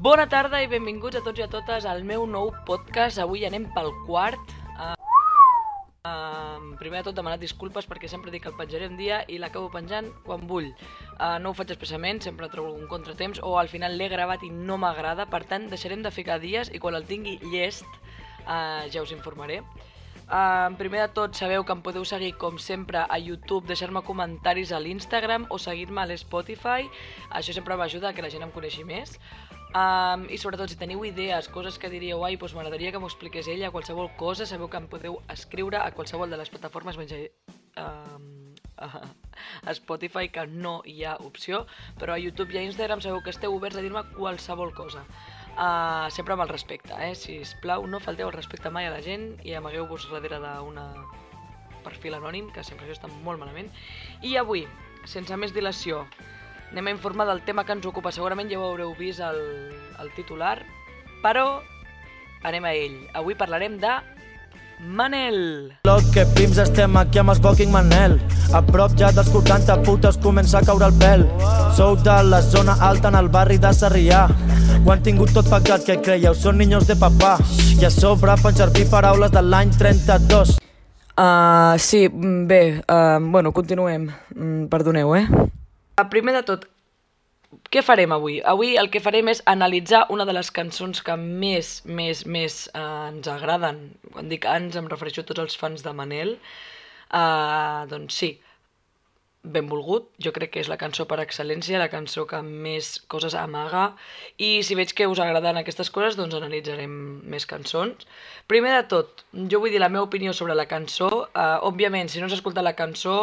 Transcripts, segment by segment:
Bona tarda i benvinguts a tots i a totes al meu nou podcast. Avui anem pel quart. Uh, uh, primer de tot demanar disculpes perquè sempre dic que el penjaré un dia i l'acabo penjant quan vull. Uh, no ho faig expressament, sempre trobo un contratemps o al final l'he gravat i no m'agrada, per tant deixarem de ficar dies i quan el tingui llest uh, ja us informaré. Uh, primer de tot, sabeu que em podeu seguir, com sempre, a YouTube, deixar-me comentaris a l'Instagram o seguir-me a l'Spotify. Això sempre m'ajuda a que la gent em coneixi més. Um, I sobretot, si teniu idees, coses que diríeu, ai, doncs m'agradaria que m'ho expliqués ella, qualsevol cosa, sabeu que em podeu escriure a qualsevol de les plataformes menys um, a Spotify, que no hi ha opció, però a YouTube i a Instagram sabeu que esteu oberts a dir-me qualsevol cosa. Uh, sempre amb el respecte, eh? Si us plau, no falteu el respecte mai a la gent i amagueu-vos darrere d'un perfil anònim, que sempre això està molt malament. I avui, sense més dilació, anem a informar del tema que ens ocupa. Segurament ja ho haureu vist el, el titular, però anem a ell. Avui parlarem de Manel. Lo que prims estem aquí amb el fucking Manel A prop ja dels 40 putes comença a caure el pèl Sou de la zona alta en el barri de Sarrià Ho han tingut tot pagat, que creieu? Són niños de papà I a sobre fan servir paraules de l'any 32 Uh, sí, mm, bé, uh, bueno, continuem. Mm, perdoneu, eh? Primer de tot, què farem avui? Avui el que farem és analitzar una de les cançons que més, més, més uh, ens agraden. Quan dic ens, em refereixo a tots els fans de Manel. Uh, doncs sí, benvolgut, jo crec que és la cançó per excel·lència, la cançó que més coses amaga, i si veig que us agraden aquestes coses, doncs analitzarem més cançons. Primer de tot, jo vull dir la meva opinió sobre la cançó. Uh, òbviament, si no has escoltat la cançó,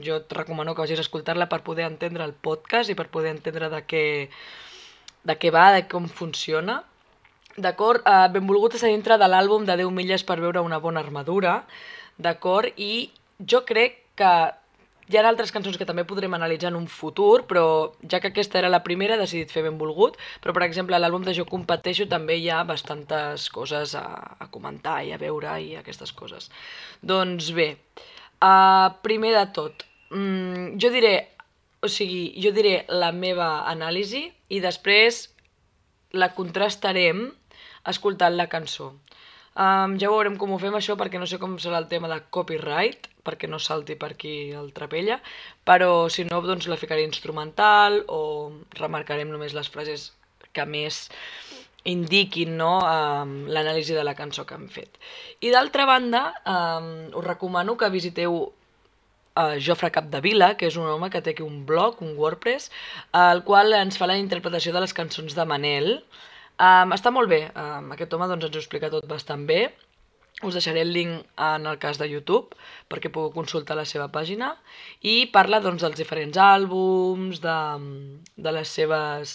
jo et recomano que vagis a escoltar-la per poder entendre el podcast i per poder entendre de què, de què va, de com funciona. D'acord? Uh, benvolgut està dintre de l'àlbum de 10 milles per veure una bona armadura, d'acord? I jo crec que hi ha altres cançons que també podrem analitzar en un futur, però ja que aquesta era la primera he decidit fer benvolgut, però per exemple a l'àlbum de Jo competeixo també hi ha bastantes coses a, a comentar i a veure i aquestes coses. Doncs bé, uh, primer de tot, mm, jo diré, o sigui, jo diré la meva anàlisi i després la contrastarem escoltant la cançó. Um, ja veurem com ho fem això perquè no sé com serà el tema de copyright, perquè no salti per aquí el trapella, però si no doncs la ficaré instrumental o remarcarem només les frases que més indiquin no, um, l'anàlisi de la cançó que hem fet. I d'altra banda, um, us recomano que visiteu uh, Jofre Capdevila, que és un home que té aquí un blog, un WordPress, el qual ens fa la interpretació de les cançons de Manel, Um, està molt bé, um, aquest home doncs, ens ho explica tot bastant bé. Us deixaré el link en el cas de YouTube perquè pugueu consultar la seva pàgina i parla doncs, dels diferents àlbums, de, de les seves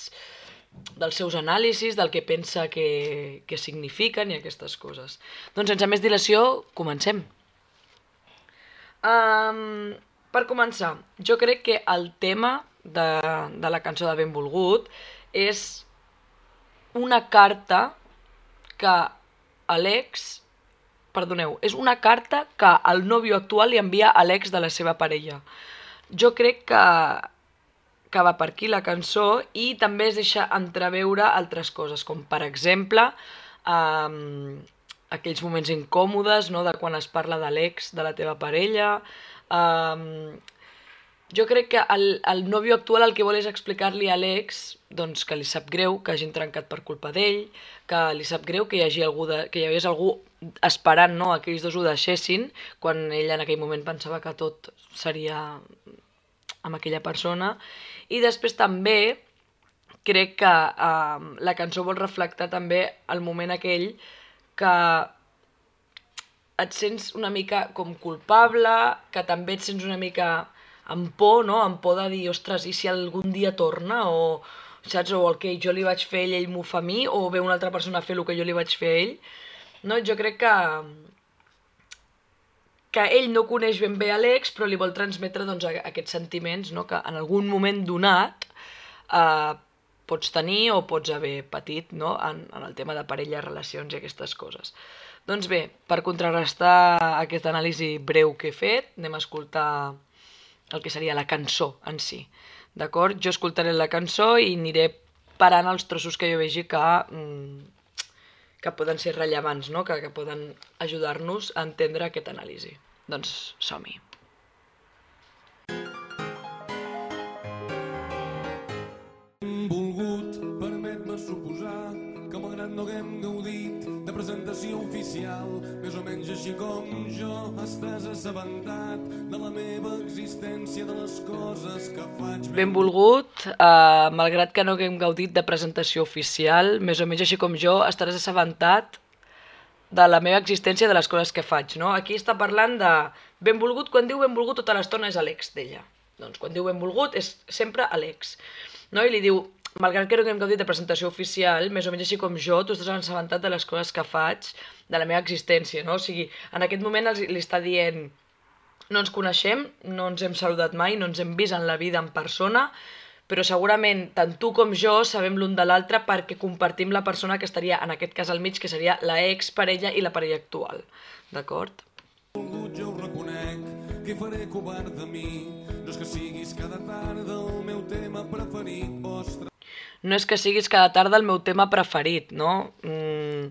dels seus anàlisis, del que pensa que, que signifiquen i aquestes coses. Doncs sense més dilació, comencem. Um, per començar, jo crec que el tema de, de la cançó de Benvolgut és una carta que Alex... Perdoneu, és una carta que el nòvio actual li envia a l'ex de la seva parella. Jo crec que, que va per aquí la cançó i també es deixa entreveure altres coses, com per exemple um, aquells moments incòmodes, no?, de quan es parla de l'ex de la teva parella, um, jo crec que el, el nòvio actual el que vol és explicar-li a l'ex doncs, que li sap greu que hagin trencat per culpa d'ell, que li sap greu que hi hagi algú de, que hi hagués algú esperant no, que ells dos ho deixessin, quan ell en aquell moment pensava que tot seria amb aquella persona. I després també crec que eh, la cançó vol reflectar també el moment aquell que et sents una mica com culpable, que també et sents una mica amb por, no? Amb por de dir, ostres, i si algun dia torna? O, saps? O el que jo li vaig fer ell, ell m'ho fa a mi? O ve una altra persona fer el que jo li vaig fer a ell? No? Jo crec que que ell no coneix ben bé a l'ex, però li vol transmetre doncs, aquests sentiments no? que en algun moment donat eh, pots tenir o pots haver patit no? en, en el tema de parella, relacions i aquestes coses. Doncs bé, per contrarrestar aquesta anàlisi breu que he fet, anem a escoltar el que seria la cançó en si. D'acord? Jo escoltaré la cançó i aniré parant els trossos que jo vegi que, mm, que poden ser rellevants, no? que, que poden ajudar-nos a entendre aquesta anàlisi. Doncs som-hi. volgut, permet-me suposar que malgrat no haguem gaudit de presentació oficial, més o menys així com jo estàs assabentat de la meva existència, de les coses que faig Benvolgut, eh, malgrat que no haguem gaudit de presentació oficial, més o menys així com jo, estaràs assabentat de la meva existència, de les coses que faig, no? Aquí està parlant de benvolgut, quan diu benvolgut tota l'estona és a l'ex d'ella. Doncs quan diu benvolgut és sempre a l'ex. No? I li diu, malgrat que no haguem gaudit de presentació oficial, més o menys així com jo, tu estàs assabentat de les coses que faig, de la meva existència, no? O sigui, en aquest moment els, li està dient, no ens coneixem, no ens hem saludat mai, no ens hem vist en la vida en persona, però segurament tant tu com jo sabem l'un de l'altre perquè compartim la persona que estaria en aquest cas al mig, que seria la ex parella i la parella actual. D'acord? jo ho reconec, què faré covard de mi? No és que siguis cada tarda el meu tema preferit, vostre No és que siguis cada tarda el meu tema preferit, no? Mm,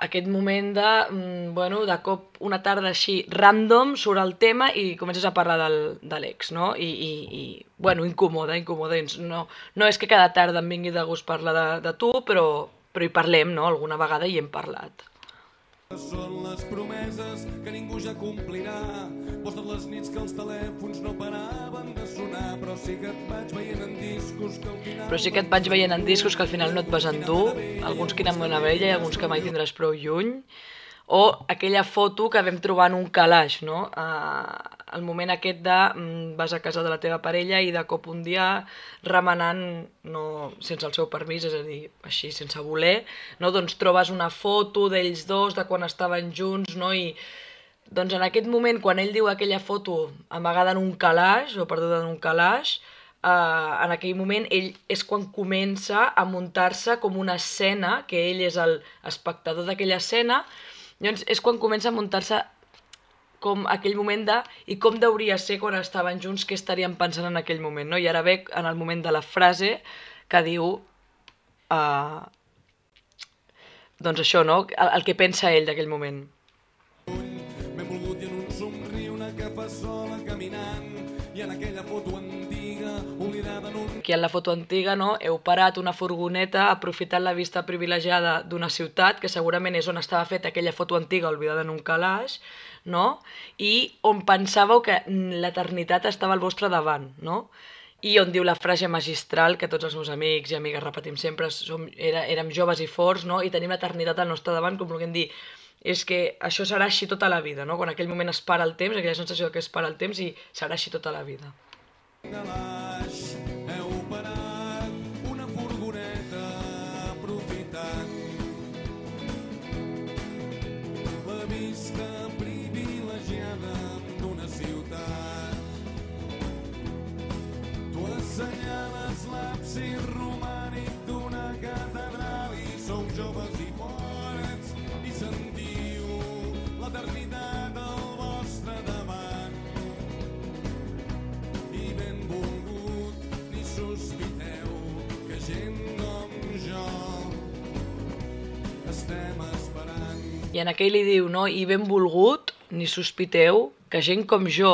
aquest moment de, mm, bueno, de cop una tarda així random surt el tema i comences a parlar del, de l'ex, no? I, i, i bueno, incomoda, incomoda. No, no és que cada tarda em vingui de gust parlar de, de tu, però, però hi parlem, no? Alguna vegada hi hem parlat. són les promeses que ningú ja complirà. Vostres les nits que els telèfons no paraven de sonar, però sí que et vaig veient en final... Però sí que et vaig veient en discos que al final no et vas endur, alguns que eren bona vella i alguns que mai tindràs prou lluny, o aquella foto que vam trobar en un calaix, no? Uh, el moment aquest de mm, vas a casa de la teva parella i de cop un dia remenant, no, sense el seu permís, és a dir, així, sense voler, no? doncs trobes una foto d'ells dos, de quan estaven junts, no? i doncs en aquest moment, quan ell diu aquella foto amagada en un calaix, o perduda en un calaix, eh, en aquell moment ell és quan comença a muntar-se com una escena, que ell és el espectador d'aquella escena, llavors és quan comença a muntar-se com aquell moment de i com deuria ser quan estaven junts, què estarien pensant en aquell moment, no? I ara ve en el moment de la frase que diu uh, doncs això, no? El, el que pensa ell d'aquell moment. Aquí en la foto antiga no, heu parat una furgoneta aprofitant la vista privilegiada d'una ciutat, que segurament és on estava feta aquella foto antiga oblidada en un calaix, no? i on pensàveu que l'eternitat estava al vostre davant. No? I on diu la frase magistral que tots els meus amics i amigues repetim sempre, som, era, érem joves i forts no? i tenim l'eternitat al nostre davant, com volguem dir, és que això serà així tota la vida, no? quan aquell moment es para el temps, aquella sensació que es para el temps i serà així tota la vida. calaix. I en aquell li diu, no? I ben volgut, ni sospiteu, que gent com jo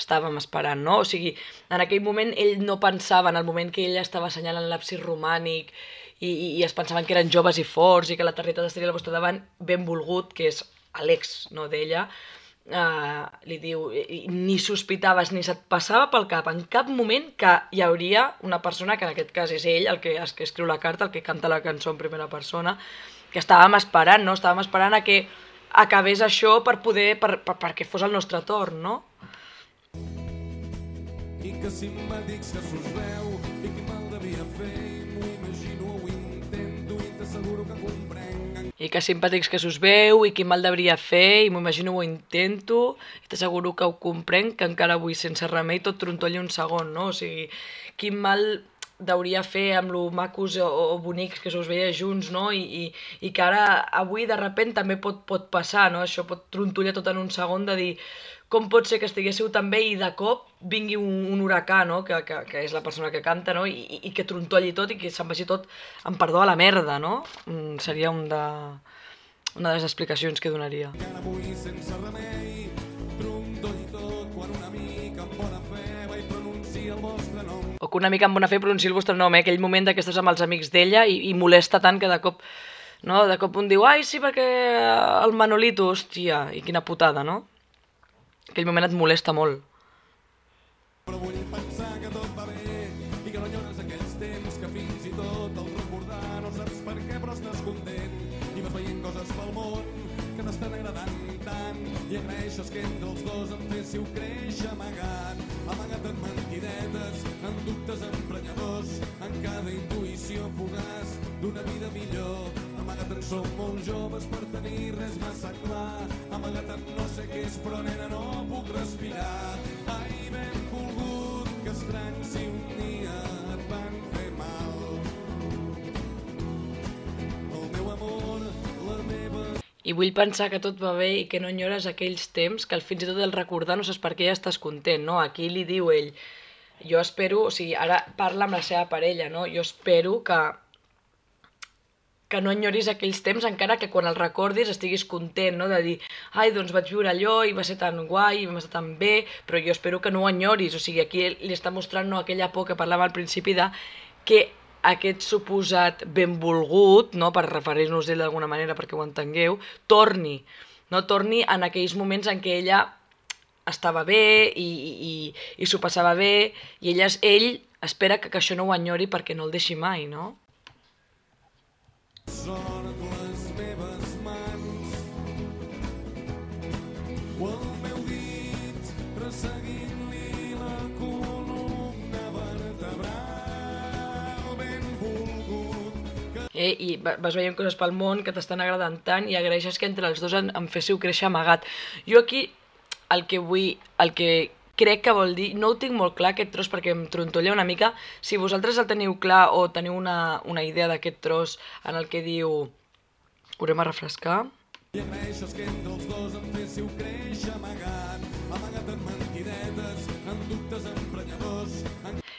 estàvem esperant, no? O sigui, en aquell moment ell no pensava, en el moment que ell estava assenyalant l'absis romànic i, i, i es pensaven que eren joves i forts i que l'eternitat estaria al vostre davant, ben volgut, que és l'ex no, d'ella, uh, li diu, ni sospitaves ni se't passava pel cap en cap moment que hi hauria una persona, que en aquest cas és ell, el que, el que escriu la carta, el que canta la cançó en primera persona, que estàvem esperant, no? Estàvem esperant a que acabés això per poder, per, per, perquè fos el nostre torn, no? i que simpàtics que s'us veu i qui mal devia fer m'ho imagino, ho intento i t'asseguro que comprenc I que simpàtics que s'us veu i quin mal devria fer i m'ho imagino, ho intento i t'asseguro que ho comprenc que encara avui sense remei tot trontolli un segon, no? O sigui, quin mal deuria fer amb lo macos o, o bonics que se us veia junts, no? I, i, i que ara, avui, de repent, també pot, pot passar, no? Això pot trontollar tot en un segon de dir com pot ser que estiguéssiu tan bé i de cop vingui un, un huracà, no? que, que, que és la persona que canta, no? I, i que trontolli tot i que se'n vagi tot, en perdó, a la merda, no? Mm, seria un de, una de les explicacions que donaria. Encara avui sense remei, trontoll i tot, quan un amic amb bona fe va i pronuncia el vostre nom. O que una mica amb bona fe pronunciï el vostre nom, eh? aquell moment que estàs amb els amics d'ella i, i molesta tant que de cop, no? de cop un diu, ai, sí, perquè el Manolito, hòstia, i quina putada, no? Aquell moment et molesta molt. Però vull pensar que tot va bé i que no enyores aquells temps que fins i tot al recordar no saps per què però estàs content i vas veient coses pel món que t'estan agradant i agraeixes que entre els dos em féssiu créixer amagat amagat en mentidetes, en dubtes emprenyadors en cada intuïció fugaç d'una vida millor. Amagat en som molt joves per tenir res massa clar. Amagat en no sé què és però nena no puc respirar. Ai ben volgut que estrany si un dia I vull pensar que tot va bé i que no enyores aquells temps que al fins i tot el recordar no saps per què ja estàs content, no? Aquí li diu ell, jo espero, o sigui, ara parla amb la seva parella, no? Jo espero que que no enyoris aquells temps encara que quan el recordis estiguis content, no? De dir, ai, doncs vaig viure allò i va ser tan guai, i vam estar tan bé, però jo espero que no ho enyoris, o sigui, aquí li està mostrant no, aquella por que parlava al principi de que aquest suposat benvolgut, no, per referir-nos ell d'alguna manera perquè ho entengueu, torni, no torni en aquells moments en què ella estava bé i, i, i, s'ho passava bé i ella, ell espera que, que això no ho enyori perquè no el deixi mai, no? són Eh, I va- vas veient coses pel món que t'estan agradant tant i agraeixes que entre els dos en, en féssiu créixer amagat. Jo aquí el que vull, el que crec que vol dir, no ho tinc molt clar aquest tros perquè em trontolla una mica, si vosaltres el teniu clar o teniu una, una idea d'aquest tros en el que diu... Haurem a refrescar. i agraeixes que entre els dos em féssiu créixer amagat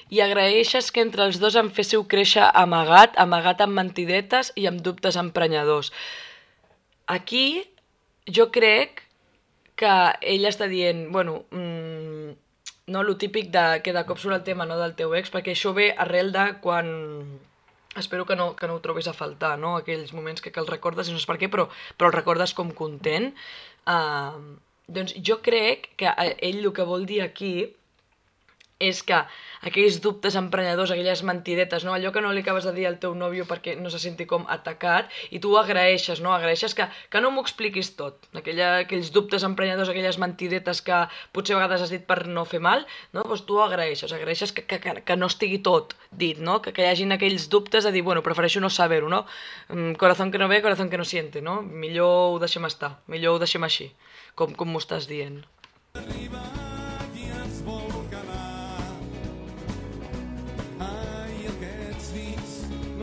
I agraeixes que entre els dos em féssiu créixer amagat, amagat amb mentidetes i amb dubtes emprenyadors. Aquí jo crec que ell està dient, bueno, mmm, no, lo típic de, que de cop surt el tema no, del teu ex, perquè això ve arrel de quan... Espero que no, que no ho trobis a faltar, no? Aquells moments que, que el recordes i no sé per què, però, però el recordes com content. Uh, doncs jo crec que eh, ell el que vol dir aquí és que aquells dubtes emprenyadors, aquelles mentidetes, no? allò que no li acabes de dir al teu nòvio perquè no se senti com atacat, i tu agraeixes, no? Agraeixes que, que no m'ho expliquis tot. Aquella, aquells dubtes emprenyadors, aquelles mentidetes que potser a vegades has dit per no fer mal, no? Doncs tu agraeixes, agraeixes que, que, que, que no estigui tot dit, no? Que, que hi hagin aquells dubtes de dir, bueno, prefereixo no saber-ho, no? Mm, Corazón que no ve, corazón que no siente, no? Millor ho deixem estar, millor ho deixem així, com, com m'ho estàs dient. arribat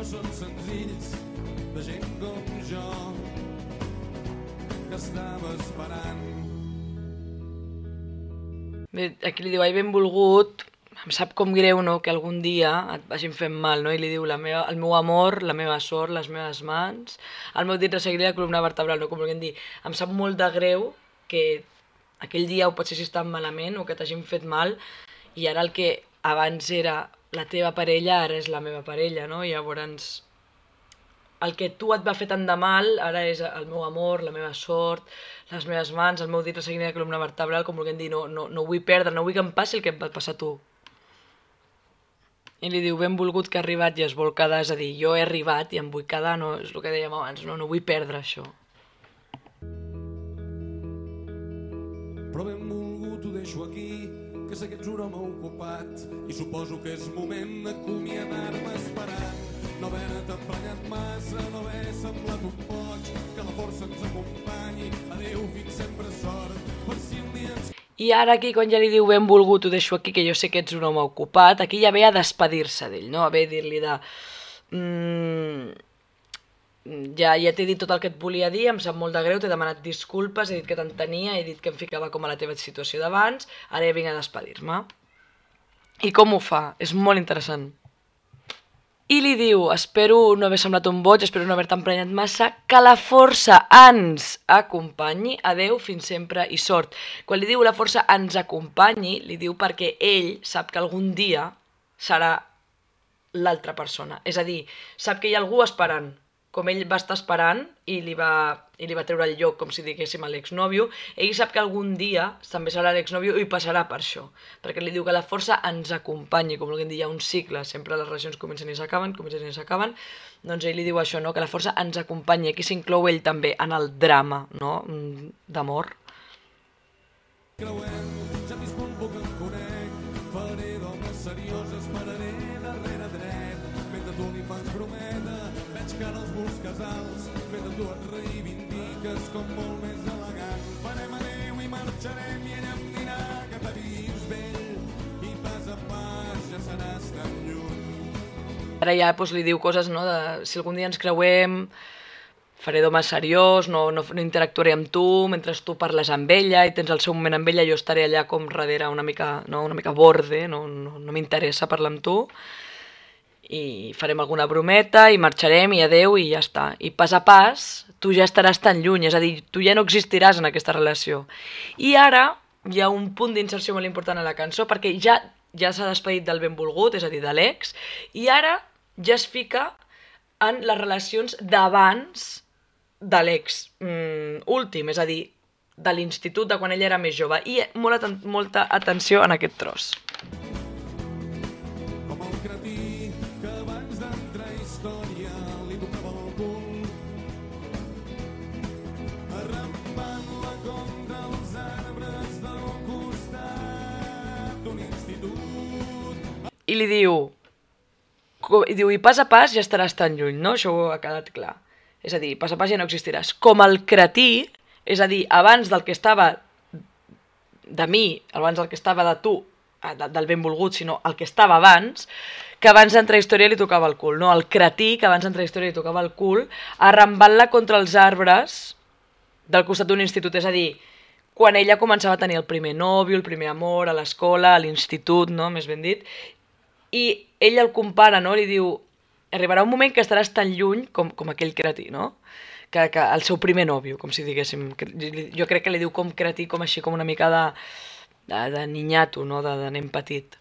són senzills de gent com jo que estava esperant. Bé, aquí li diu, ai, benvolgut, em sap com greu, no?, que algun dia et vagin fent mal, no? I li diu, la meva, el meu amor, la meva sort, les meves mans, el meu dit resseguiré la columna vertebral, no? Com volguem dir, em sap molt de greu que aquell dia ho potser si estan malament o que t'hagin fet mal i ara el que abans era la teva parella, ara és la meva parella, no? I llavors el que tu et va fer tant de mal ara és el meu amor, la meva sort, les meves mans, el meu dit la columna vertebral, com vulguem dir, no, no, no vull perdre, no vull que em passi el que em va passar a tu. I li diu, benvolgut que ha arribat i es vol quedar, és a dir, jo he arribat i em vull quedar, no, és el que dèiem abans, no, no vull perdre això. Però benvolgut ho deixo aquí, que ets un home ocupat i suposo que és moment d'acomiadar-me esperant. No haver-te emprenyat massa, no haver semblat un boig, que la força ens acompanyi. Adéu, fins sempre sort, per si un dia ens I ara aquí, quan ja li diu benvolgut, ho deixo aquí, que jo sé que ets un home ocupat, aquí ja ve a despedir-se d'ell, no? A ve dir-li de... Mm, ja, ja t'he dit tot el que et volia dir, em sap molt de greu, t'he demanat disculpes, he dit que t'entenia, he dit que em ficava com a la teva situació d'abans, ara ja vinc a despedir-me. I com ho fa? És molt interessant. I li diu, espero no haver semblat un boig, espero no haver-te emprenyat massa, que la força ens acompanyi, adeu, fins sempre i sort. Quan li diu la força ens acompanyi, li diu perquè ell sap que algun dia serà l'altra persona. És a dir, sap que hi ha algú esperant com ell va estar esperant i li va, i li va treure el lloc, com si diguéssim, a l'exnòvio, ell sap que algun dia també serà l'exnòvio i passarà per això, perquè li diu que la força ens acompanyi, com vulguin dir, hi ha un cicle, sempre les relacions comencen i s'acaben, comencen i s'acaben, doncs ell li diu això, no? que la força ens acompanyi, aquí s'inclou ell també en el drama no? d'amor. Creuem, tu et reivindiques com molt més elegant. Farem adeu i marxarem i ella em dirà que t'ha vist vell i pas a pas ja seràs tan lluny. Ara ja doncs, li diu coses, no?, de si algun dia ens creuem, faré d'home seriós, no, no, no interactuaré amb tu, mentre tu parles amb ella i tens el seu moment amb ella, jo estaré allà com darrere una mica, no, una mica borde, no, no, no m'interessa parlar amb tu i farem alguna brometa i marxarem i adeu i ja està. I pas a pas tu ja estaràs tan lluny, és a dir, tu ja no existiràs en aquesta relació. I ara hi ha un punt d'inserció molt important a la cançó perquè ja ja s'ha despedit del benvolgut, és a dir, de l'ex, i ara ja es fica en les relacions d'abans de l'ex mm, últim, és a dir, de l'institut de quan ell era més jove. I molta, molta atenció en aquest tros. I li diu, i diu, i pas a pas ja estaràs tan lluny, no? Això ha quedat clar. És a dir, pas a pas ja no existiràs. Com el cretí, és a dir, abans del que estava de mi, abans del que estava de tu, eh, del benvolgut, sinó el que estava abans, que abans d'entrar a història li tocava el cul, no? El cretí, que abans d'entrar a història li tocava el cul, arrambant-la contra els arbres del costat d'un institut, és a dir, quan ella començava a tenir el primer nòvio, el primer amor, a l'escola, a l'institut, no? més ben dit, i ell el compara, no? Li diu, arribarà un moment que estaràs tan lluny com, com aquell cretí, no? Que, que el seu primer nòvio, com si diguéssim. Jo crec que li diu com cretí, com així, com una mica de, de, de ninyato, no? De, de nen petit.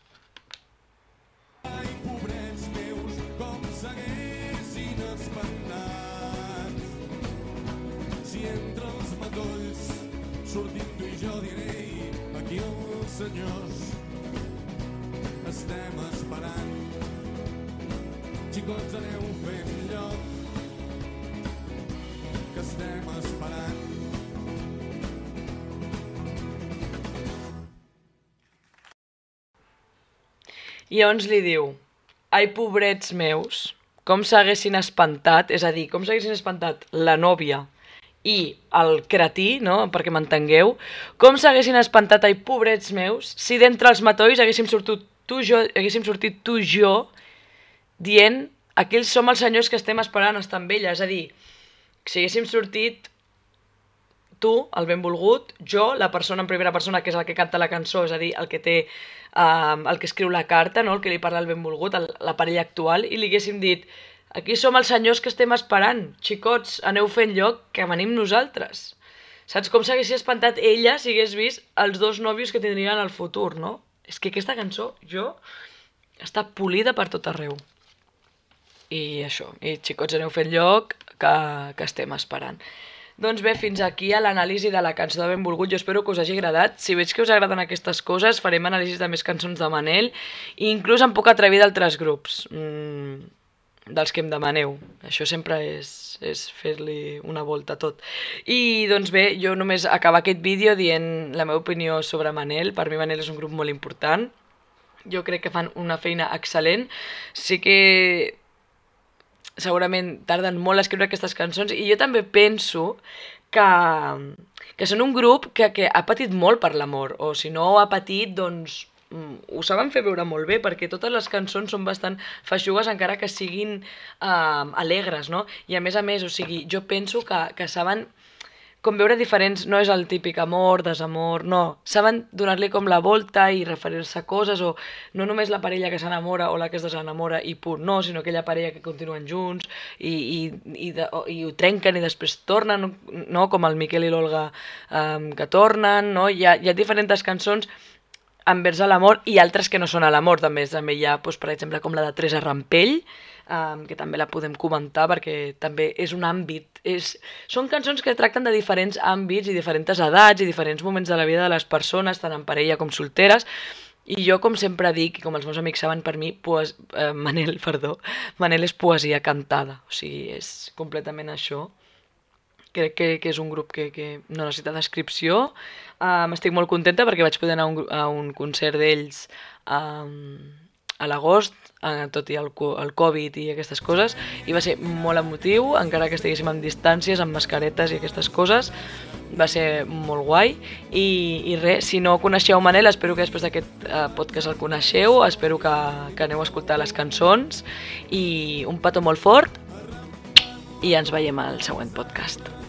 Estem esperant. I llavors li diu, ai, pobrets meus, com s'haguessin espantat, és a dir, com s'haguessin espantat la nòvia i el cretí, no? perquè m'entengueu, com s'haguessin espantat, ai, pobrets meus, si d'entre els matolls haguéssim sortit tu jo, haguéssim sortit tu jo dient aquells som els senyors que estem esperant estar amb. És a dir, si haguéssim sortit tu, el benvolgut, jo, la persona en primera persona, que és el que canta la cançó, és a dir, el que té, um, el que escriu la carta, no? el que li parla el benvolgut, el, la parella actual, i li haguéssim dit aquí som els senyors que estem esperant, xicots, aneu fent lloc, que venim nosaltres. Saps com s'hagués espantat ella si hagués vist els dos nòvios que tindrien al futur, no? És que aquesta cançó, jo, està polida per tot arreu. I això, i xicots, aneu fent lloc que, que estem esperant. Doncs bé, fins aquí a l'anàlisi de la cançó de Benvolgut. Jo espero que us hagi agradat. Si veig que us agraden aquestes coses, farem anàlisis de més cançons de Manel i inclús em puc atrevir d'altres grups. Mm, dels que em demaneu. Això sempre és, és fer-li una volta a tot. I doncs bé, jo només acabar aquest vídeo dient la meva opinió sobre Manel. Per mi Manel és un grup molt important. Jo crec que fan una feina excel·lent. Sí que segurament tarden molt a escriure aquestes cançons i jo també penso que, que són un grup que, que ha patit molt per l'amor, o si no ha patit, doncs mm, ho saben fer veure molt bé perquè totes les cançons són bastant feixugues encara que siguin eh, alegres, no? I a més a més, o sigui, jo penso que, que saben com veure diferents, no és el típic amor, desamor, no. Saben donar-li com la volta i referir-se a coses, o no només la parella que s'enamora o la que es desenamora i punt, no, sinó aquella parella que continuen junts i, i, i, de, o, i ho trenquen i després tornen, no? com el Miquel i l'Olga um, que tornen, no? Hi ha, hi ha diferents cançons envers l'amor i altres que no són a l'amor, també. També hi ha, doncs, per exemple, com la de Teresa Rampell, um, que també la podem comentar perquè també és un àmbit. És... Són cançons que tracten de diferents àmbits i diferents edats i diferents moments de la vida de les persones, tant en parella com solteres, i jo, com sempre dic, i com els meus amics saben, per mi, poes... eh, Manel, perdó, Manel és poesia cantada, o sigui, és completament això. Crec que, que és un grup que, que no necessita descripció. Um, estic molt contenta perquè vaig poder anar a un, a un concert d'ells um, a l'agost, eh, tot i el, el Covid i aquestes coses, i va ser molt emotiu, encara que estiguéssim en distàncies, amb mascaretes i aquestes coses, va ser molt guai, i, i res, si no coneixeu Manel, espero que després d'aquest eh, podcast el coneixeu, espero que, que aneu a escoltar les cançons, i un petó molt fort, i ens veiem al següent podcast.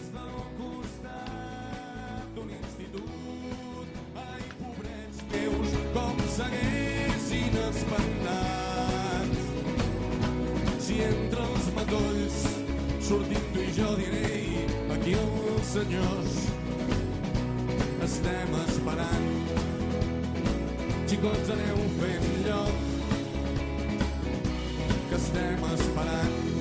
sortim tu i jo diré aquí els senyors estem esperant. Xicots aneu fent lloc que estem esperant.